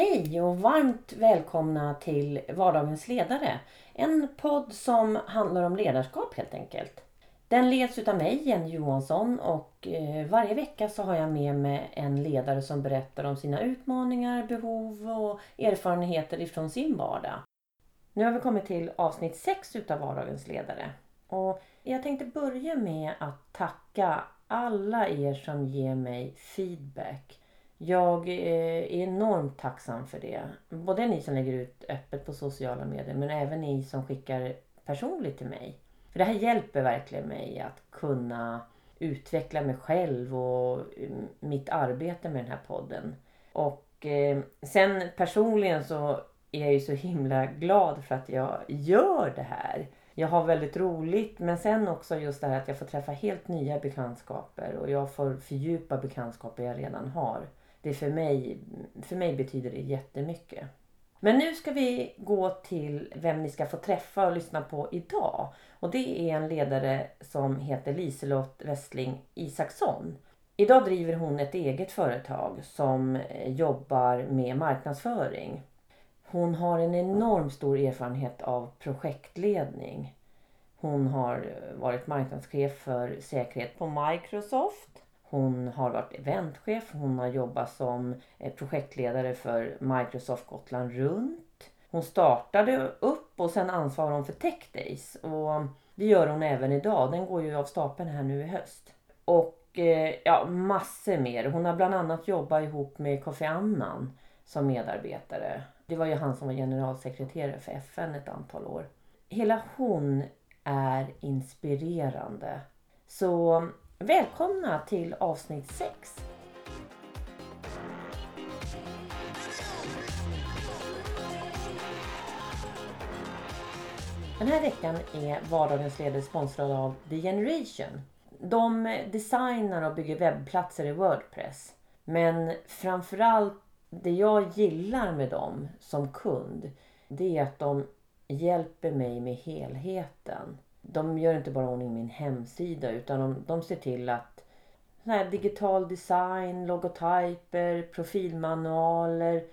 Hej och varmt välkomna till Vardagens ledare. En podd som handlar om ledarskap helt enkelt. Den leds utav mig, Jenny Johansson och eh, varje vecka så har jag med mig en ledare som berättar om sina utmaningar, behov och erfarenheter ifrån sin vardag. Nu har vi kommit till avsnitt 6 utav Vardagens ledare. Och jag tänkte börja med att tacka alla er som ger mig feedback jag eh, är enormt tacksam för det. Både ni som lägger ut öppet på sociala medier men även ni som skickar personligt till mig. För det här hjälper verkligen mig att kunna utveckla mig själv och eh, mitt arbete med den här podden. Och eh, sen personligen så är jag ju så himla glad för att jag gör det här. Jag har väldigt roligt men sen också just det här att jag får träffa helt nya bekantskaper och jag får fördjupa bekantskaper jag redan har det för mig, för mig betyder det jättemycket. Men nu ska vi gå till vem ni ska få träffa och lyssna på idag. Och det är en ledare som heter Liselott Westling Isaksson. Idag driver hon ett eget företag som jobbar med marknadsföring. Hon har en enormt stor erfarenhet av projektledning. Hon har varit marknadschef för säkerhet på Microsoft hon har varit eventchef, hon har jobbat som eh, projektledare för Microsoft Gotland runt. Hon startade upp och sen ansvarar hon för Tech Days och det gör hon även idag. Den går ju av stapeln här nu i höst. Och eh, ja, massor mer. Hon har bland annat jobbat ihop med Kofi Annan som medarbetare. Det var ju han som var generalsekreterare för FN ett antal år. Hela hon är inspirerande. Så Välkomna till avsnitt 6. Den här veckan är Vardagens ledare sponsrad av The Generation. De designar och bygger webbplatser i Wordpress. Men framförallt det jag gillar med dem som kund det är att de hjälper mig med helheten de gör inte bara ordning min hemsida utan de, de ser till att här digital design, logotyper, profilmanualer,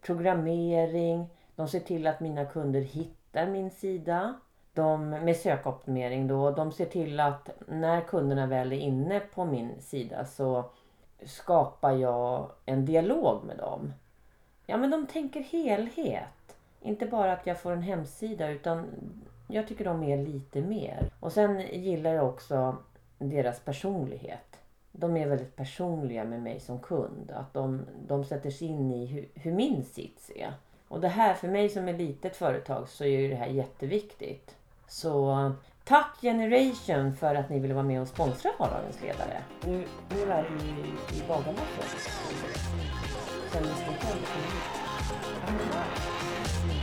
programmering. De ser till att mina kunder hittar min sida. De, med sökoptimering då. De ser till att när kunderna väl är inne på min sida så skapar jag en dialog med dem. Ja men de tänker helhet. Inte bara att jag får en hemsida utan jag tycker de är lite mer. Och sen gillar jag också deras personlighet. De är väldigt personliga med mig som kund. Att de, de sätter sig in i hur, hur min sits är. Och det här, för mig som är litet företag så är ju det här jätteviktigt. Så tack Generation för att ni ville vara med och sponsra Vardagens ledare. Nu, nu är vi i, i Bagarmossen. Kändes det?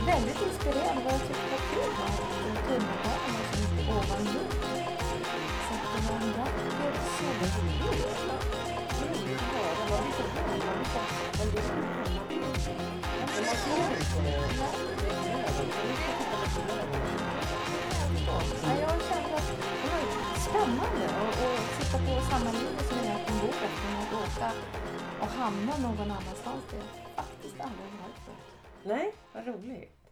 Väldigt inspirerande. Vad jag tyckte var kul tunnelbanan som gick ovan jord. Så att det var en vacker solsken. Det var lite härligt. Men det skulle komma ut. Men man ser inte Ja, jag kände att det var spännande att sitta på samma linje som jag en bok efter att åka och hamna någon annanstans. Det faktiskt aldrig varit förut. Nej, vad roligt.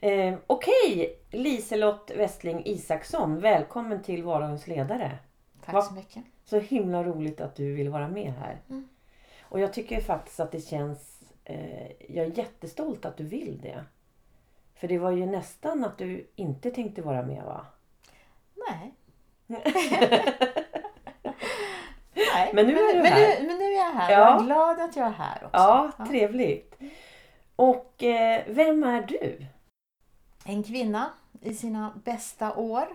Eh, Okej. Liselott Westling Isaksson, välkommen till Vardagens ledare. Tack Va? så mycket. Så himla roligt att du vill vara med här. Mm. Och jag tycker faktiskt att det känns... Eh, jag är jättestolt att du vill det. För det var ju nästan att du inte tänkte vara med va? Nej. Nej. Men nu är du men, här. Nu, men nu är jag här. Ja. Jag är glad att jag är här också. Ja, trevligt. Och eh, vem är du? en kvinna i sina bästa år.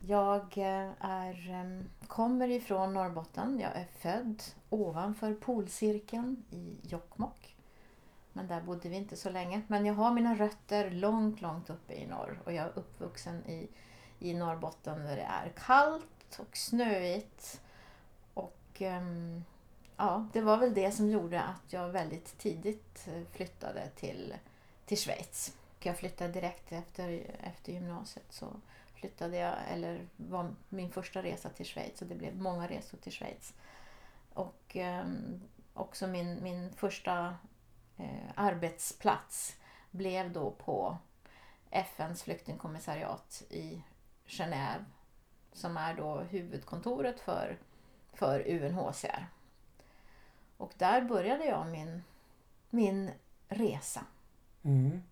Jag eh, är, kommer ifrån Norrbotten. Jag är född ovanför polcirkeln i Jokkmokk. Men där bodde vi inte så länge. Men jag har mina rötter långt, långt uppe i norr. Och jag är uppvuxen i, i Norrbotten där det är kallt och snöigt. Och ehm, ja, det var väl det som gjorde att jag väldigt tidigt eh, flyttade till, till Schweiz jag flyttade direkt efter, efter gymnasiet så flyttade jag, eller var min första resa till Schweiz och det blev många resor till Schweiz. Och eh, också min, min första eh, arbetsplats blev då på FNs flyktingkommissariat i Genève som är då huvudkontoret för, för UNHCR. Och där började jag min, min resa. Mm.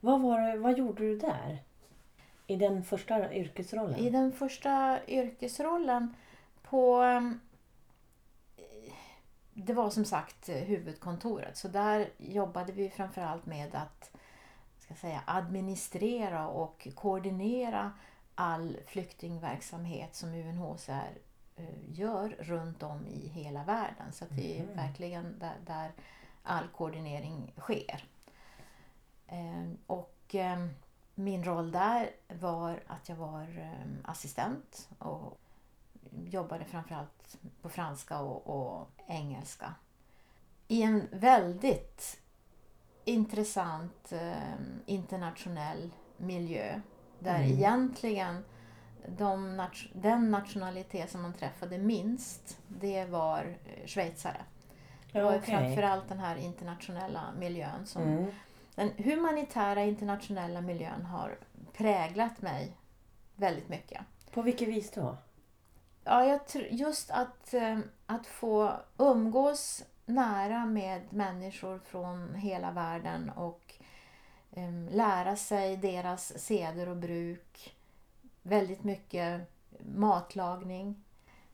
Vad, var vad gjorde du där? I den första yrkesrollen? I den första yrkesrollen på... ehm, Det var som sagt huvudkontoret, så där jobbade vi framförallt med att ska säga, administrera och koordinera all flyktingverksamhet som UNHCR gör runt om i hela världen. Så att det är Mhm. verkligen där, där all koordinering sker. Eh, Och eh, min roll där var att jag var eh, assistent och jobbade framförallt på franska och, och engelska. I en väldigt intressant eh, internationell miljö där Mm. egentligen de den nationalitet som man träffade minst, det var eh, schweizare. Det var okej. framförallt den här internationella miljön som Mm. den humanitära internationella miljön har präglat mig väldigt mycket. På vilket vis då? Ja, jag just att, eh, att få umgås nära med människor från hela världen och eh, lära sig deras seder och bruk. Väldigt mycket matlagning.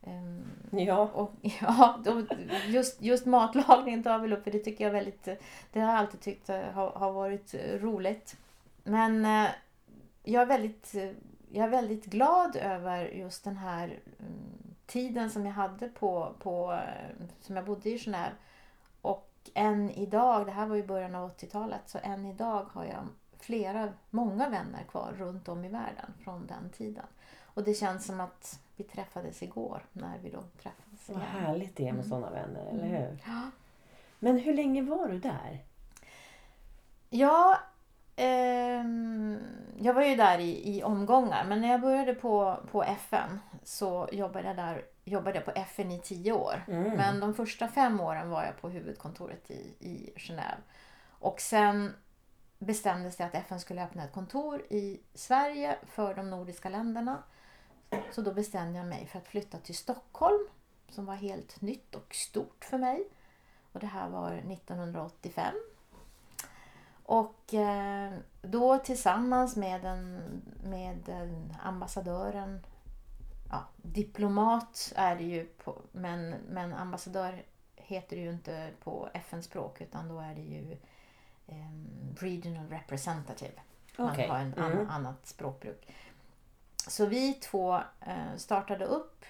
Eh, Ja. och, ja, just, just matlagning tar jag väl upp för det tycker jag väldigt, det har jag alltid tyckt har, har varit roligt. Men eh, jag är väldigt, jag är väldigt glad över just den här mm, tiden som jag hade på, på eh, som jag bodde i Genève. Och än idag, det här var ju början av 80-talet, så än idag har jag flera, många vänner kvar runt om i världen från den tiden. Och det känns som att vi träffades igår när vi då träffades Vad igen. härligt det är med Mm. sådana vänner, eller Mm. hur? Ja. Men hur länge var du där? Ja, ehm, jag var ju där i, i omgångar. Men när jag började på, på FN så jobbade jag, där, jobbade jag på FN i tio år. Mm. Men de första fem åren var jag på huvudkontoret i, i Genève. Och sen bestämdes det att FN skulle öppna ett kontor i Sverige för de nordiska länderna. Så då bestämde jag mig för att flytta till Stockholm som var helt nytt och stort för mig. Och det här var 1985. Och eh, då tillsammans med, en, med en ambassadören, ja, diplomat är det ju, på, men, men ambassadör heter det ju inte på FN-språk utan då är det ju em, regional representative. Man har en Mm. annan, annat språkbruk. Så vi två eh, startade upp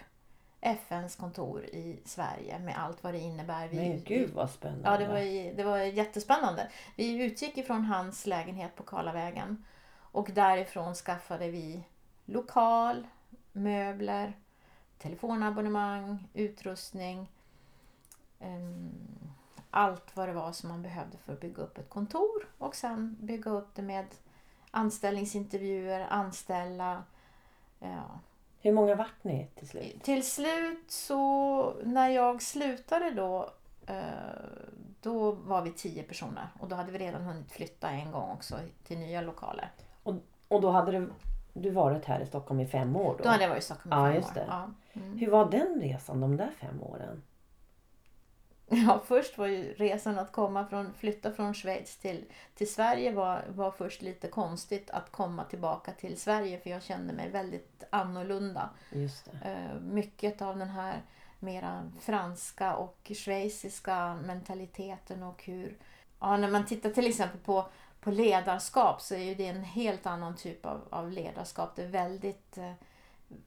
FNs kontor i Sverige med allt vad det innebär. Vi, Men gud vad spännande. Ja, det var, det var jättespännande. Vi utgick ifrån hans lägenhet på Karlavägen och därifrån skaffade vi lokal, möbler, telefonabonnemang, utrustning. em, Allt vad det var som man behövde för att bygga upp ett kontor och sen bygga upp det med anställningsintervjuer, anställa. Ja, Hur många vart ni till slut? till slut så när jag slutade då eh, då var vi tio personer och då hade vi redan hunnit flytta en gång också till nya lokaler. Och då hade du, du varit här i Stockholm i fem år då? Då hade jag varit i Stockholm i Ja, fem just år. det. Ja. Mm. Hur var den resan de där fem åren? ja, först var ju resan att komma från, flytta från Schweiz till, till Sverige var, var först lite konstigt att komma tillbaka till Sverige för jag kände mig väldigt annorlunda. Just det. Eh, mycket av den här mera franska och schweiziska mentaliteten och hur... Ja, när man tittar till exempel på, på ledarskap så är ju det en helt annan typ av, av ledarskap. Det är väldigt, eh,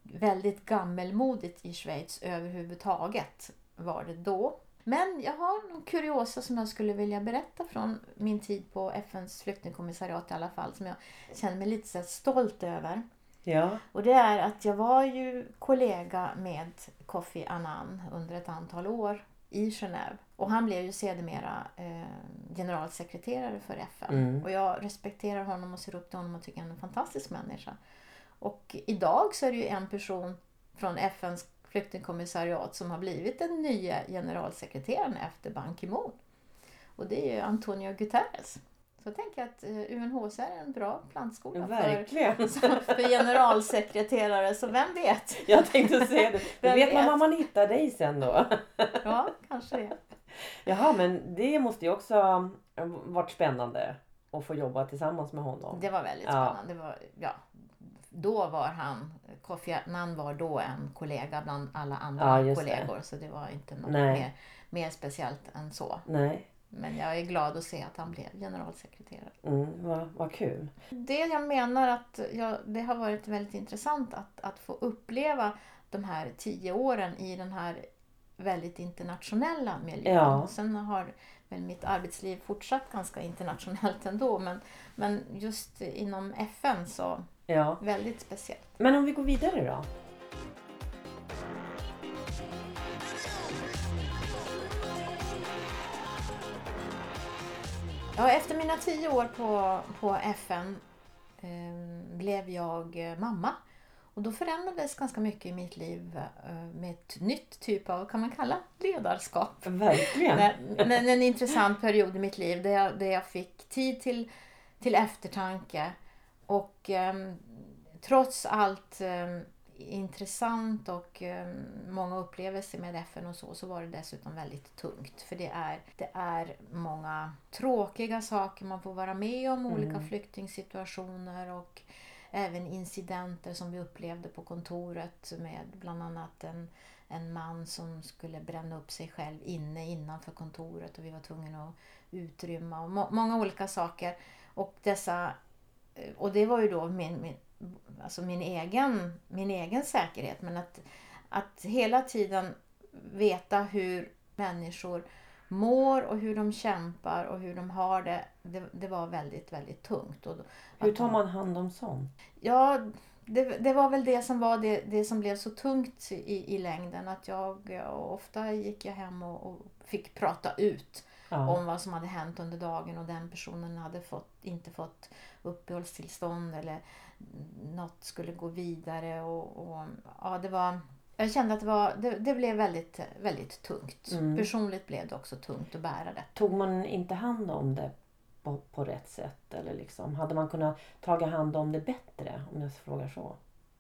väldigt gammelmodigt i Schweiz överhuvudtaget var det då. Men jag har någon kuriosa som jag skulle vilja berätta från min tid på FNs flyktingkommissariat i alla fall som jag känner mig lite så stolt över. Ja. Och det är att jag var ju kollega med Kofi Annan under ett antal år i Genève. Och han blev ju sedermera eh, generalsekreterare för FN. Mm. Och jag respekterar honom och ser upp till honom och tycker han är en fantastisk människa. Och idag så är det ju en person från FNs flyktingkommissariat som har blivit den nya generalsekreteraren efter Ban Ki-Moon. Och det är Antonio Guterres. Så jag tänker att eh, UNHCR är en bra plantskola för, Verkligen. för generalsekreterare, så vem vet? Jag tänkte säga det. Då Vem vet man vet? var man hittar dig sen då. Ja, kanske det. Jaha, men det måste ju också ha varit spännande att få jobba tillsammans med honom. Det var väldigt Ja. spännande. Det var, ja, då var han, Kofi Annan var då en kollega bland alla andra Ja, just det. kollegor. Så det var inte något mer, mer speciellt än så. Nej, Men jag är glad att se att han blev generalsekreterare. mm, vad, vad kul. Det jag menar att jag, det har varit väldigt intressant att, att få uppleva de här tio åren i den här väldigt internationella miljön. Ja. Sen har väl mitt arbetsliv fortsatt ganska internationellt ändå men, men just inom FN så Ja. väldigt speciellt. Men om vi går vidare då? Ja, efter mina tio år på, på FN eh, blev jag eh, mamma. Och då förändrades ganska mycket i mitt liv eh, med ett nytt typ av, kan man kalla ledarskap. Verkligen. Men, men en intressant period i mitt liv där jag, där jag fick tid till, till eftertanke. Och ehm, trots allt ehm, intressant och ehm, många upplevelser med FN och så, så var det dessutom väldigt tungt. För det är, det är många tråkiga saker man får vara med om, olika flyktingsituationer och även incidenter som vi upplevde på kontoret med bland annat en, en man som skulle bränna upp sig själv inne innanför kontoret och vi var tvungna att utrymma och må, många olika saker. Och dessa eh, och det var ju då min, min, alltså min, egen, min egen säkerhet. Men att, att hela tiden veta hur människor mår och hur de kämpar och hur de har det. Det, det var väldigt, väldigt tungt. Och, Hur tar man hand om sånt? Ja, det, det var väl det som var det, det som blev så tungt i, i längden. Att jag, jag ofta gick jag hem och, och fick prata ut Ja. om vad som hade hänt under dagen och den personen hade fått, inte fått uppehållstillstånd eller något skulle gå vidare. Och, och, ja, det var, jag kände att det, var, det, det blev väldigt, väldigt tungt. Mm. Personligt blev det också tungt att bära det. Tog man inte hand om det på, på rätt sätt? Eller liksom, hade man kunnat ta hand om det bättre? Om jag frågar så.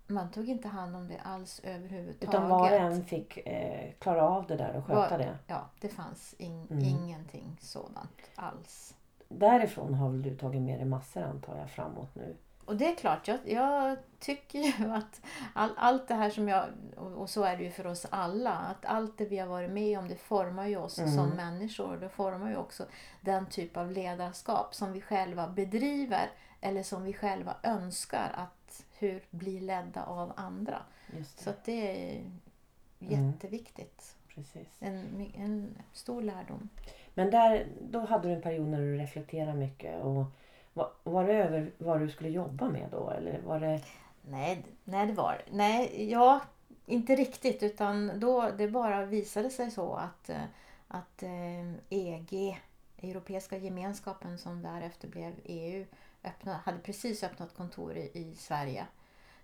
Man tog inte hand om det alls överhuvudtaget. Utan var och en fick eh, klara av det där och sköta Var- det. Ja, det fanns in, Mm. ingenting sådant alls. Därifrån har väl du tagit med dig massor antar jag framåt nu. Och det är klart, jag, jag tycker ju att all, allt det här som jag, och, så är det ju för oss alla, att allt det vi har varit med om det formar ju oss Mm. som människor. Det formar ju också den typ av ledarskap som vi själva bedriver eller som vi själva önskar att hur bli ledda av andra. Just det. Så att det är Mm. jätteviktigt. Precis. En, en stor lärdom. Men där, då hade du en period när du reflekterade mycket. Och var, var det över vad du skulle jobba med då? Eller var det... Nej, nej det var Nej, ja, inte riktigt. Utan då det bara visade sig så att, eh, att eh, EG, Europeiska gemenskapen som därefter blev EU, öppna, hade precis öppnat kontor i, i Sverige.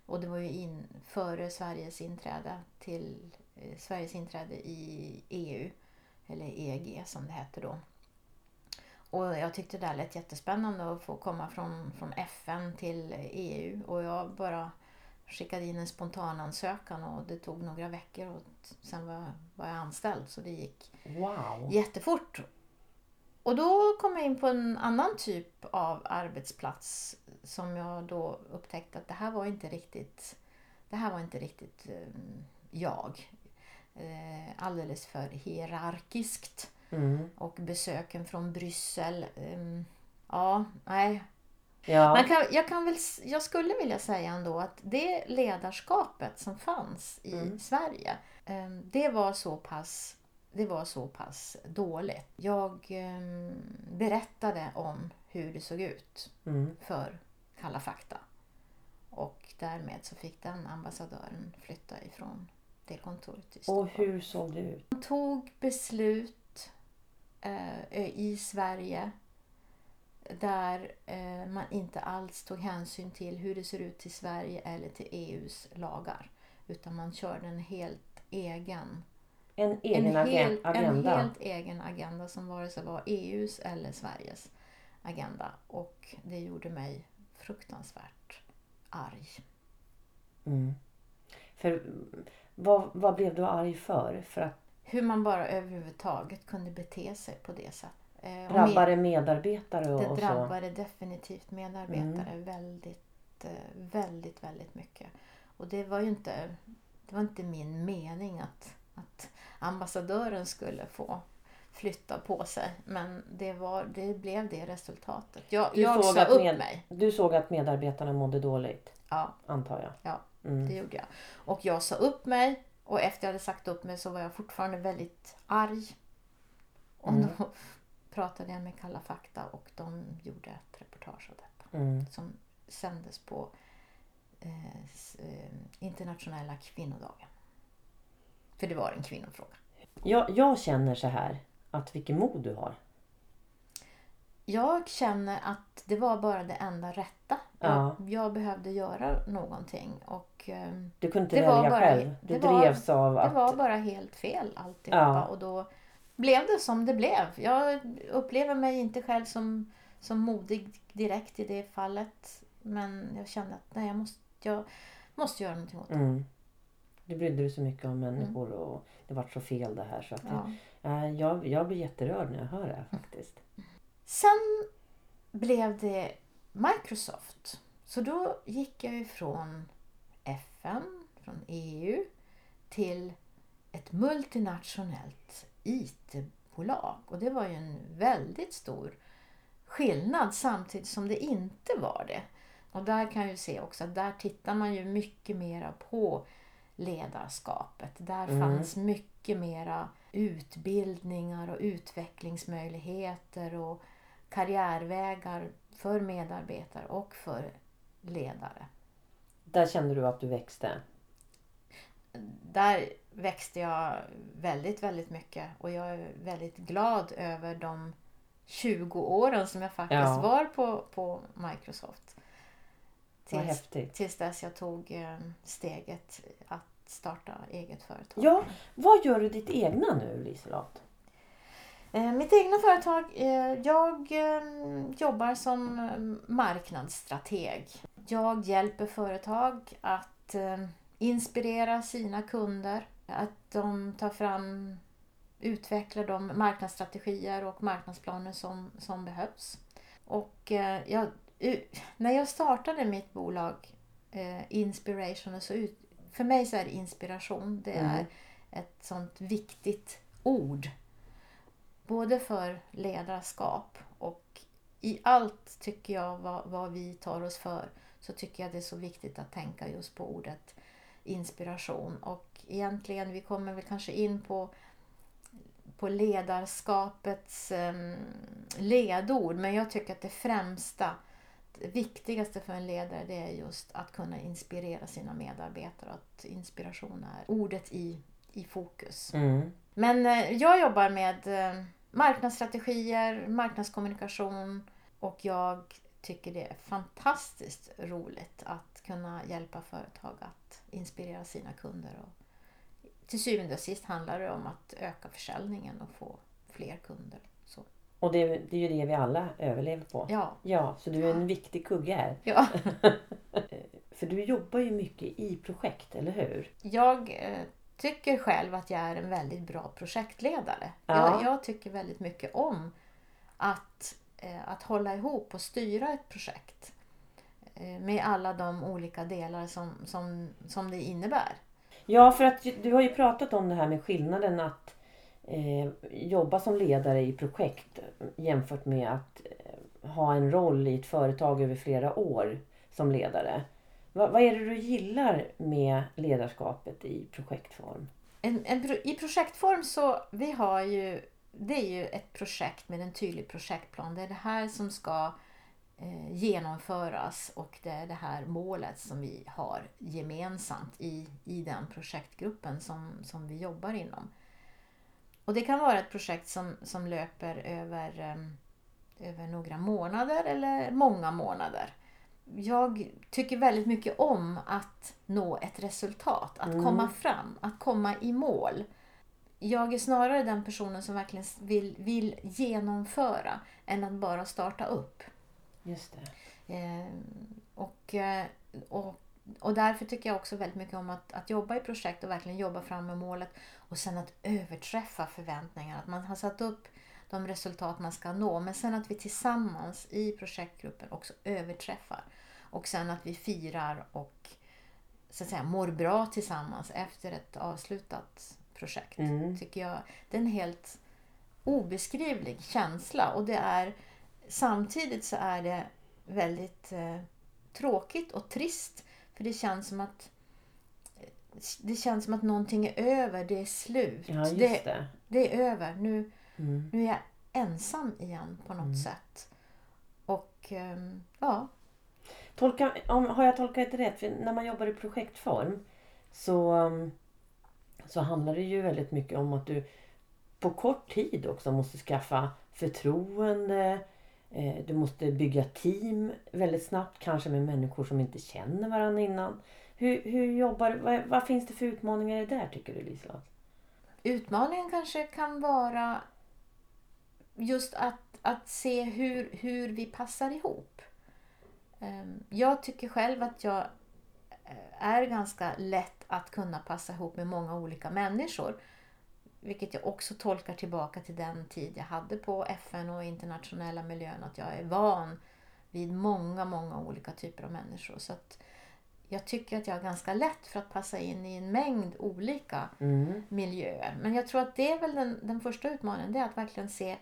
Och det var ju in, före Sveriges inträde till eh, Sveriges inträde i EU, eller EG som det hette då. Och jag tyckte det där lät jättespännande att få komma från, från FN till EU. Och jag bara skickade in en spontanansökan och det tog några veckor och sen var, var jag anställd. Så det gick Wow! jättefort. Och då kom jag in på en annan typ av arbetsplats som jag då upptäckte att det här var inte riktigt, det här var inte riktigt eh, jag. Eh, alldeles för hierarkiskt Mm. och besöken från Bryssel. ehm, ja, nej. Ja. Man kan, jag, kan väl, jag skulle vilja säga ändå att det ledarskapet som fanns i Mm. Sverige, ehm, det var så pass det var så pass dåligt. Jag ehm, berättade om hur det såg ut Mm. för Kalla fakta. Och därmed så fick den ambassadören flytta ifrån det kontoret i Och Stockholm. hur såg det ut? Man tog beslut eh, i Sverige där eh, man inte alls tog hänsyn till hur det ser ut till Sverige eller till EUs lagar. Utan man körde en helt egen En egen en, agen- hel, agenda. en helt egen agenda som vare sig var EUs eller Sveriges agenda. Och det gjorde mig fruktansvärt arg. Mm. För vad, vad blev du arg för? För att Hur man bara överhuvudtaget kunde bete sig på det sättet. Eh, drabbade medarbetare och, Det och så? drabbade definitivt medarbetare väldigt, eh, väldigt, väldigt mycket. Och det var ju inte, det var inte min mening att, att ambassadören skulle få flytta på sig. Men det, var, det blev det resultatet. Jag, Du jag såg sa upp med- mig. Du såg att medarbetarna mådde dåligt, Ja, antar jag? Ja, Mm. det gjorde jag. Och jag sa upp mig. Och efter jag hade sagt upp mig så var jag fortfarande väldigt arg. Och Mm. då pratade jag med Kalla fakta och de gjorde ett reportage av detta. Mm. som sändes på eh, eh, internationella kvinnodagen. För det var en kvinnofråga. Jag, jag känner så här, att vilken mod du har. Jag känner att det var bara det enda rätta. Ja. Jag, jag behövde göra någonting och eh, Du kunde inte Det var välja bara- själv. Du det var- drevs av det att... var bara helt fel alltihopa. Ja. Och då blev det som det blev. Jag upplever mig inte själv som, som modig direkt i det fallet. Men jag kände att nej, jag måste, jag måste göra någonting åt det. Mm. Du brydde dig så mycket om människor och det var så fel det här. Så att Ja. äh, jag, jag blir jätterörd när jag hör det här faktiskt. Sen blev det Microsoft. Så då gick jag ifrån FN, från EU, till ett multinationellt IT-bolag. Och det var ju en väldigt stor skillnad samtidigt som det inte var det. Och där kan jag ju se också att där tittar man ju mycket mera på ledarskapet. Där Mm. fanns mycket mera utbildningar och utvecklingsmöjligheter och karriärvägar för medarbetare och för ledare. Där kände du att du växte. Där växte jag väldigt, väldigt mycket och jag är väldigt glad över de 20 åren som jag faktiskt Ja. var på, på Microsoft. Tills, häftigt. tills dess jag tog eh, steget att starta eget företag. Ja, vad gör du ditt egna nu Liselott? Eh, Mitt egna företag, eh, jag eh, jobbar som eh, marknadsstrateg. Jag hjälper företag att inspirera sina kunder, att de tar fram, utvecklar de marknadsstrategier och marknadsplaner som, som behövs. Och eh, jag, när jag startade mitt bolag eh, Inspiration, så ut, för mig så är inspiration, det Mm. är ett sånt viktigt ord både för ledarskap och i allt tycker jag vad, vad vi tar oss för så tycker jag det är så viktigt att tänka just på ordet inspiration. Och egentligen, vi kommer väl kanske in på, på ledarskapets em, ledord men jag tycker att det främsta, viktigaste för en ledare det är just att kunna inspirera sina medarbetare. Att inspiration är ordet i, i fokus. Mm. Men eh, jag jobbar med eh, marknadsstrategier, marknadskommunikation och jag tycker det är fantastiskt roligt att kunna hjälpa företag att inspirera sina kunder. Och till syvende och sist handlar det om att öka försäljningen och få fler kunder. Och det, det är ju det vi alla överlever på. ja, Ja, så du är en viktig kugge här. ja. För du jobbar ju mycket i projekt, eller hur? Jag eh, tycker själv att jag är en väldigt bra projektledare. Ja. Jag, jag tycker väldigt mycket om att, eh, att hålla ihop och styra ett projekt. Eh, med alla de olika delar som, som, som det innebär. Ja, för att du har ju pratat om det här med skillnaden att Eh, jobba som ledare i projekt jämfört med att eh, ha en roll i ett företag över flera år som ledare. Va, vad är det du gillar med ledarskapet i projektform? En, en, I projektform så vi har ju det är ju ett projekt med en tydlig projektplan. Det är det här som ska eh, genomföras och det är det här målet som vi har gemensamt i, i den projektgruppen som, som vi jobbar inom. Och det kan vara ett projekt som, som löper över, em, över några månader eller många månader. Jag tycker väldigt mycket om att nå ett resultat, att Mm. komma fram, att komma i mål. jag är snarare den personen som verkligen vill, vill genomföra än att bara starta upp. Just det. Eh, och, och, och därför tycker jag också väldigt mycket om att, att jobba i projekt och verkligen jobba fram med målet och sen att överträffa förväntningarna. Att man har satt upp de resultat man ska nå men sen att vi tillsammans i projektgruppen också överträffar. Och sen att vi firar och så att säga, mår bra tillsammans efter ett avslutat projekt. Mm. Tycker jag. Det är en helt obeskrivlig känsla och det är samtidigt så är det väldigt eh, tråkigt och trist för det känns som att det känns som att någonting är över, det är slut. Ja, det, det. det är över. Nu, Mm. nu är jag ensam igen på något Mm. sätt. Och ehm, ja, Tolka, om, har jag tolkat det rätt? För när man jobbar i projektform så, um, så handlar det ju väldigt mycket om att du på kort tid också måste skaffa förtroende. Eh, du måste bygga team väldigt snabbt, kanske med människor som inte känner varandra innan. Hur, hur jobbar, vad, vad finns det för utmaningar i det där tycker du Liselott? utmaningen kanske kan vara just att, att se hur, hur vi passar ihop. Ehm, jag tycker själv att jag eh, är ganska lätt att kunna passa ihop med många olika människor. Vilket jag också tolkar tillbaka till den tid jag hade på FN och internationella miljön. Att jag är van vid många, många olika typer av människor. Så att jag tycker att jag är ganska lätt för att passa in i en mängd olika Mm. miljöer. Men jag tror att det är väl den, den första utmaningen. Det är att verkligen se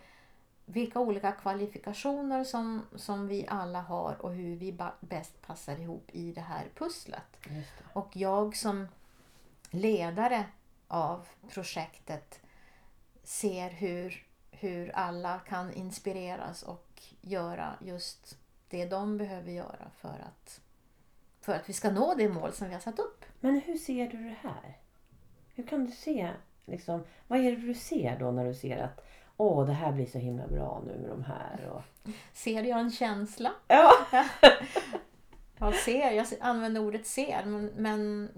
vilka olika kvalifikationer som, som vi alla har och hur vi bäst passar ihop i det här pusslet. Det. Och jag som ledare av projektet ser hur, hur alla kan inspireras och göra just det de behöver göra för att, för att vi ska nå det mål som vi har satt upp. Men hur ser du det här? Hur kan du se, liksom, vad är det du ser då när du ser att åh, det här blir så himla bra nu med de här? Och... Ser jag en känsla? Ja. Jag ser, jag använder ordet ser, men, men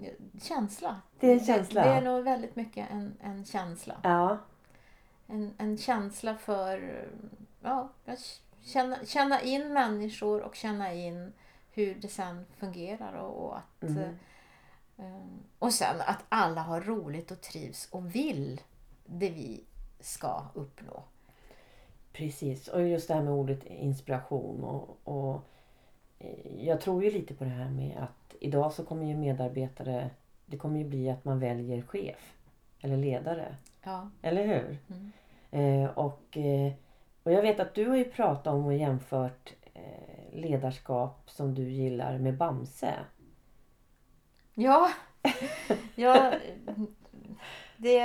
känsla. Det är en känsla. Det, det är nog väldigt mycket en, en känsla. Ja. En, en känsla för ja, känna, känna in människor och känna in hur det sen fungerar. Och, och att, Mm. eh, och sen att alla har roligt och trivs och vill det vi ska uppnå. Precis, och just det här med ordet inspiration. Och, och eh, Jag tror ju lite på det här med att idag så kommer ju medarbetare, det kommer ju bli att man väljer chef eller ledare. Ja. Eller hur? Mm. Eh, och, eh, och jag vet att du har ju pratat om och jämfört eh, ledarskap som du gillar med Bamse. Ja, jag, det,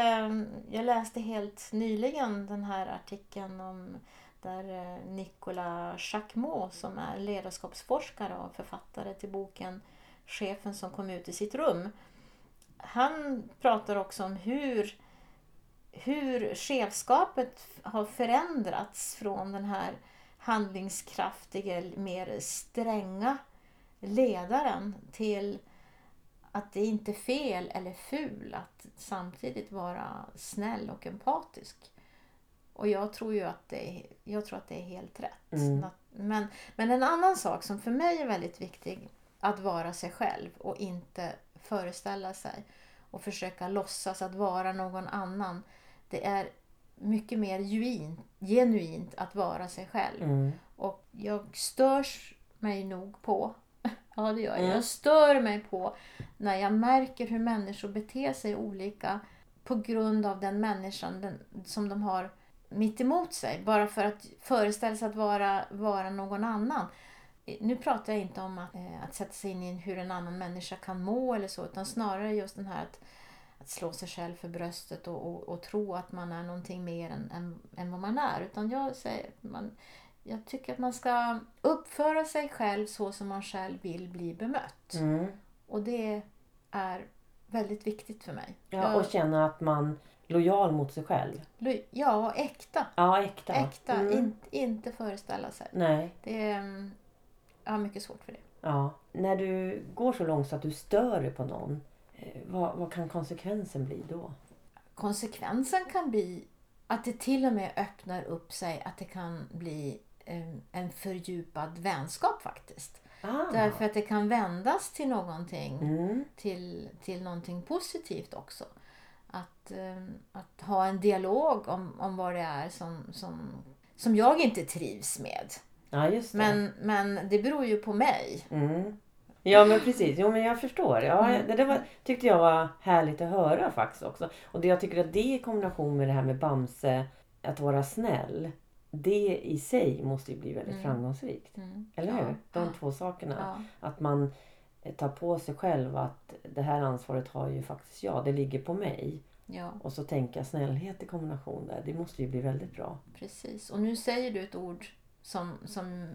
jag läste helt nyligen den här artikeln om där eh, Nicolas Jacquemot som är ledarskapsforskare och författare till boken Chefen som kom ut i sitt rum. Han pratar också om hur, hur chefskapet har förändrats från den här handlingskraftiga, mer stränga ledaren till att det inte är fel eller ful att samtidigt vara snäll och empatisk. Och jag tror ju att det är, jag tror att det är helt rätt. Mm. Men, men en annan sak som för mig är väldigt viktig, att vara sig själv och inte föreställa sig och försöka låtsas att vara någon annan. Det är mycket mer genuint, genuint att vara sig själv. Mm. Och jag störs mig nog på, ja det gör jag, Mm. jag stör mig på när jag märker hur människor beter sig olika på grund av den människan den, som de har mitt emot sig. Bara för att föreställa sig att vara, vara någon annan. Nu pratar jag inte om att, eh, att sätta sig in i hur en annan människa kan må eller så, utan snarare just den här att, att slå sig själv för bröstet och, och, och tro att man är någonting mer än, än, än vad man är. Utan jag säger, man, jag tycker att man ska uppföra sig själv så som man själv vill bli bemött. Mm. Och det är väldigt viktigt för mig. Ja, och känna att man lojal mot sig själv. ja, äkta. Ja, äkta. Äkta, Mm. in, inte föreställa sig. Nej. Det är, jag har mycket svårt för det. Ja. När du går så långt så att du stör dig på någon, vad, vad kan konsekvensen bli då? konsekvensen kan bli att det till och med öppnar upp sig att det kan bli en, en fördjupad vänskap faktiskt. Ah. Därför att det kan vändas till någonting, Mm. till, till någonting positivt också. Att, eh, att ha en dialog om, om vad det är som, som, som jag inte trivs med. Ja, just det. Men, men det beror ju på mig. Mm. Ja men precis, jo men jag förstår. Ja, Mm. Det där var, tyckte jag var härligt att höra faktiskt också. Och det jag tycker att det i kombination med det här med Bamse, att vara snäll. Det i sig måste ju bli väldigt Mm. framgångsrikt. Mm. Eller Ja. hur? De två sakerna. Ja. Att man tar på sig själv att det här ansvaret har ju faktiskt jag. Det ligger på mig. ja, Och så tänker jag snällhet i kombination där. Det måste ju bli väldigt bra. precis. Och nu säger du ett ord som, som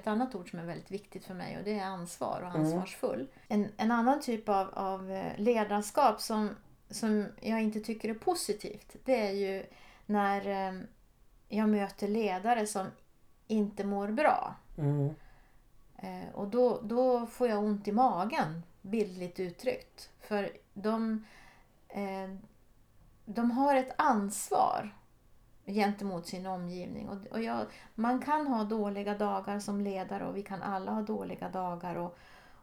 ett annat ord som är väldigt viktigt för mig och det är ansvar och Mm. ansvarsfull. En, en annan typ av, av eh, ledarskap som, som jag inte tycker är positivt det är ju när eh, jag möter ledare som inte mår bra. Mm. Eh, och då, då får jag ont i magen, bildligt uttryckt. För de, de har ett ansvar gentemot sin omgivning. Och, och jag, man kan ha dåliga dagar som ledare och vi kan alla ha dåliga dagar. Och,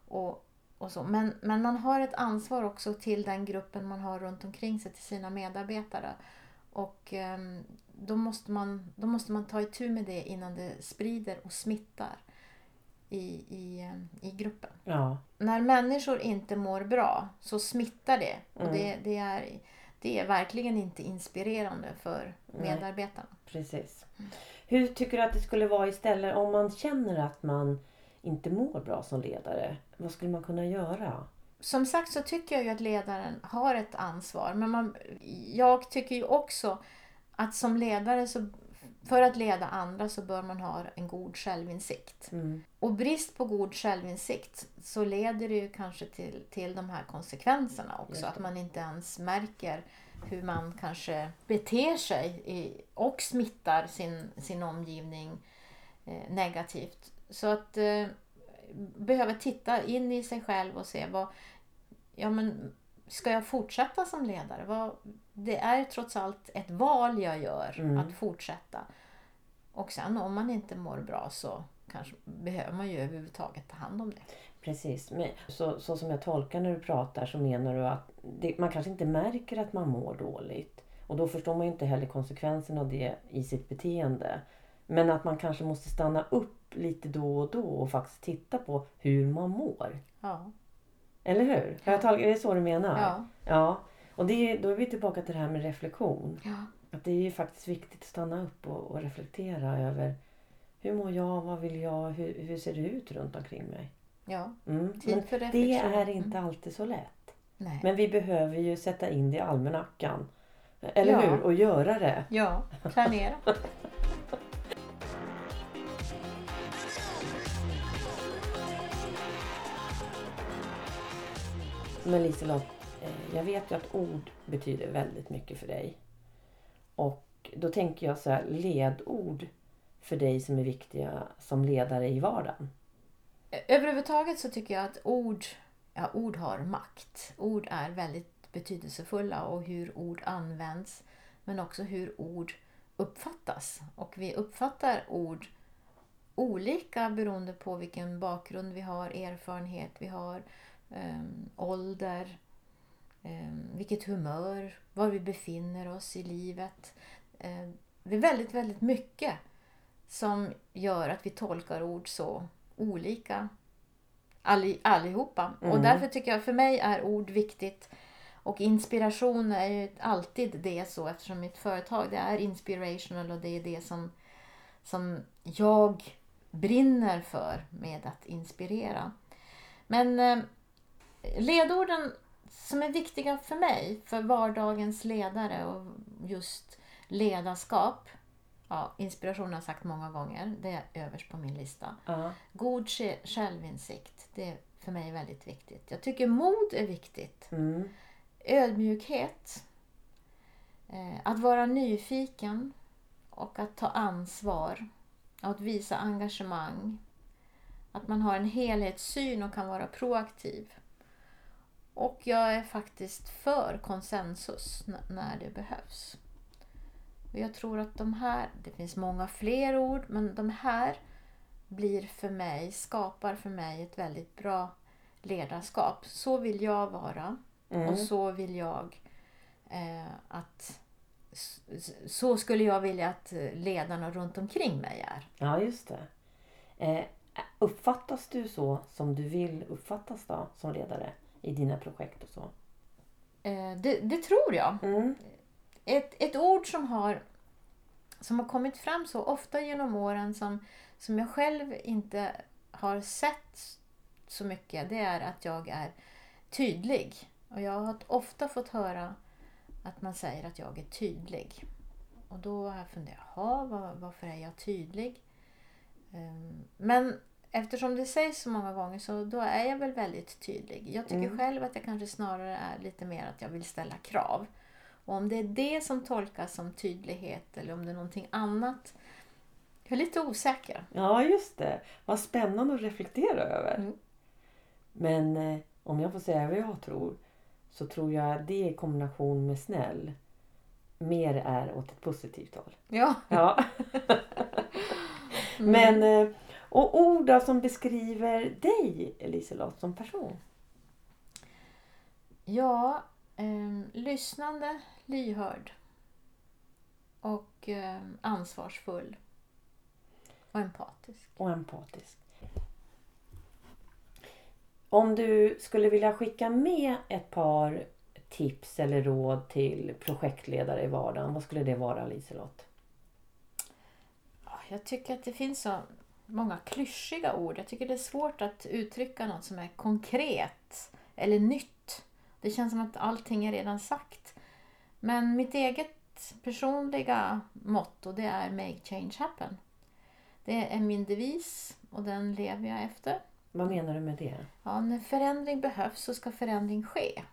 och, och så. Men, men man har ett ansvar också till den gruppen man har runt omkring sig, till sina medarbetare. Och ehm, då, måste man, då måste man ta itu med det innan det sprider och smittar i, i, ehm, i gruppen. Ja. När människor inte mår bra så smittar det. Och Mm. det, det, är, det är verkligen inte inspirerande för Nej. medarbetarna. Precis. Hur tycker du att det skulle vara istället om man känner att man inte mår bra som ledare? Vad skulle man kunna göra? Som sagt så tycker jag ju att ledaren har ett ansvar. Men man, jag tycker ju också att som ledare, så, för att leda andra så bör man ha en god självinsikt. Mm. Och brist på god självinsikt så leder det ju kanske till, till de här konsekvenserna också. Att man inte ens märker hur man kanske beter sig i, och smittar sin, sin omgivning eh, negativt. Så att eh, behöver titta in i sig själv och se vad, ja men ska jag fortsätta som ledare? Det är trots allt ett val jag gör Mm. att fortsätta. Och sen om man inte mår bra så kanske behöver man ju överhuvudtaget ta hand om det. Precis. Men så, så som jag tolkar när du pratar så menar du att det, man kanske inte märker att man mår dåligt. Och då förstår man ju inte heller konsekvenserna av det i sitt beteende. Men att man kanske måste stanna upp lite då och då och faktiskt titta på hur man mår. Ja. Eller hur? Har jag tolkat, är det så du menar? Ja. ja. Och det, är- då är vi tillbaka till det här med reflektion. ja. Att det är ju faktiskt viktigt att stanna upp och, och reflektera över hur mår jag, vad vill jag, hur, hur ser det ut runt omkring mig? ja. Mm. Tid för det reflektion. är inte alltid så lätt. Nej. Men vi behöver ju sätta in det i almanackan. Eller Ja. hur? Och göra det. Ja, planera. Men Liselott, eh, jag vet ju att ord betyder väldigt mycket för dig. Och då tänker jag så här, ledord för dig som är viktiga som ledare i vardagen. Överhuvudtaget så tycker jag att ord, ja, ord har makt. Ord är väldigt betydelsefulla och hur ord används men också hur ord uppfattas. Och vi uppfattar ord olika beroende på vilken bakgrund vi har, erfarenhet vi har, um, ålder, um, vilket humör, var vi befinner oss i livet. Um, det är väldigt, väldigt mycket som gör att vi tolkar ord så olika alli, allihopa. Och Mm. därför tycker jag, för mig är ord viktigt. Och inspiration är ju alltid det så eftersom mitt företag det är inspirational och det är det som, som jag brinner för med att inspirera. Men ledorden som är viktiga för mig, för vardagens ledare och just ledarskap. Ja, inspiration har jag sagt många gånger, det är överst på min lista. Ja. God sj- självinsikt, det är för mig väldigt viktigt. Jag tycker mod är viktigt. Mm. Ödmjukhet. Eh, att vara nyfiken och att ta ansvar. Att visa engagemang. Att man har en helhetssyn och kan vara proaktiv. Och jag är faktiskt för konsensus när det behövs. Jag tror att de här, det finns många fler ord, men de här blir för mig, skapar för mig ett väldigt bra ledarskap. Så vill jag vara Mm. och så vill jag eh, att så skulle jag vilja att ledarna runt omkring mig är. Ja, just det. Eh, uppfattas du så som du vill uppfattas då som ledare i dina projekt och så? Eh, det, det tror jag. Mm. Ett, ett ord som har, som har kommit fram så ofta genom åren som, som jag själv inte har sett så mycket, det är att jag är tydlig. Och jag har ofta fått höra att man säger att jag är tydlig. Och då har jag funderat, jaha, var, varför är jag tydlig? Ehm, Men eftersom det sägs så många gånger så då är jag väl väldigt tydlig. Jag tycker Mm. själv att jag kanske snarare är lite mer att jag vill ställa krav. Och om det är det som tolkas som tydlighet eller om det är någonting annat. Jag är lite osäker. Ja, just det. Vad spännande att reflektera över. Mm. Men eh, om jag får säga vad jag tror så tror jag det i kombination med snäll mer är åt ett positivt håll. Ja. Ja. Mm. Men, eh, och ord då som beskriver dig Liselott som person? Ja, ehm, lyssnande, lyhörd och ehm, ansvarsfull och empatisk. och empatisk. Om du skulle vilja skicka med ett par tips eller råd till projektledare i vardagen, vad skulle det vara Liselott? Ja, Jag tycker att det finns så många klyschiga ord. Jag tycker det är svårt att uttrycka något som är konkret eller nytt. Det känns som att allting är redan sagt. Men mitt eget personliga motto det är Make change happen. Det är min devis och den lever jag efter. Vad menar du med det? Ja, när förändring behövs så ska förändring ske.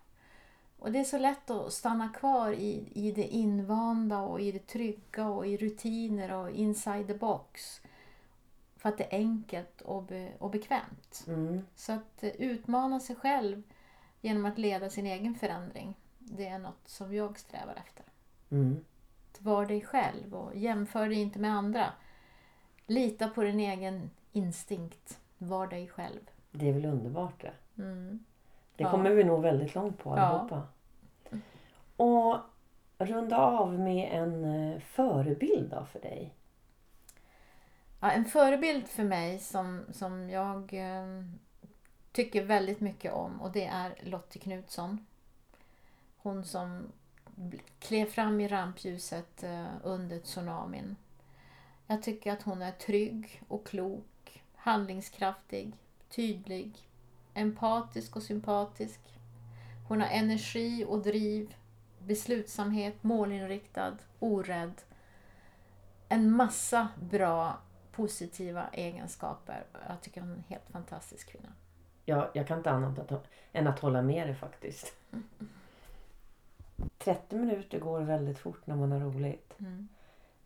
Och det är så lätt att stanna kvar i, i det invanda och i det trygga och i rutiner och inside the box. För att det är enkelt och, be, och bekvämt. Mm. Så att eh, utmana sig själv genom att leda sin egen förändring. Det är något som jag strävar efter. Mm. Var dig själv och jämför dig inte med andra. Lita på din egen instinkt. Var dig själv. Det är väl underbart det. Mm. Det Ja. kommer vi nog väldigt långt på Ja. allihopa. Och runda av med en eh, förebild då för dig. Ja, en förebild för mig som, som jag eh, tycker väldigt mycket om och det är Lottie Knutsson. Hon som klev fram i rampljuset eh, under tsunamin. Jag tycker att hon är trygg och klok, handlingskraftig, tydlig, empatisk och sympatisk. Hon har energi och driv, beslutsamhet, målinriktad, orädd. En massa bra positiva egenskaper. Jag tycker hon är en helt fantastisk kvinna. Jag, jag kan inte annat än att hålla med dig faktiskt. 30 minuter går väldigt fort när man har roligt. Mm.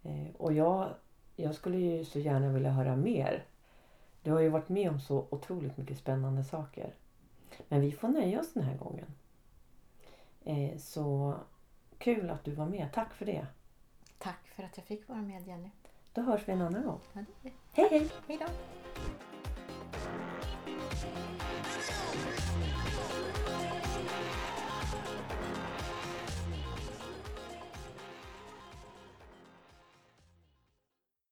Eh, och jag, jag skulle ju så gärna vilja höra mer. Du har ju varit med om så otroligt mycket spännande saker. Men vi får nöja oss den här gången. Eh, så kul att du var med. Tack för det. Tack för att jag fick vara med Jenny. Då hörs vi en annan gång. Ja, Hej hej! Hej då!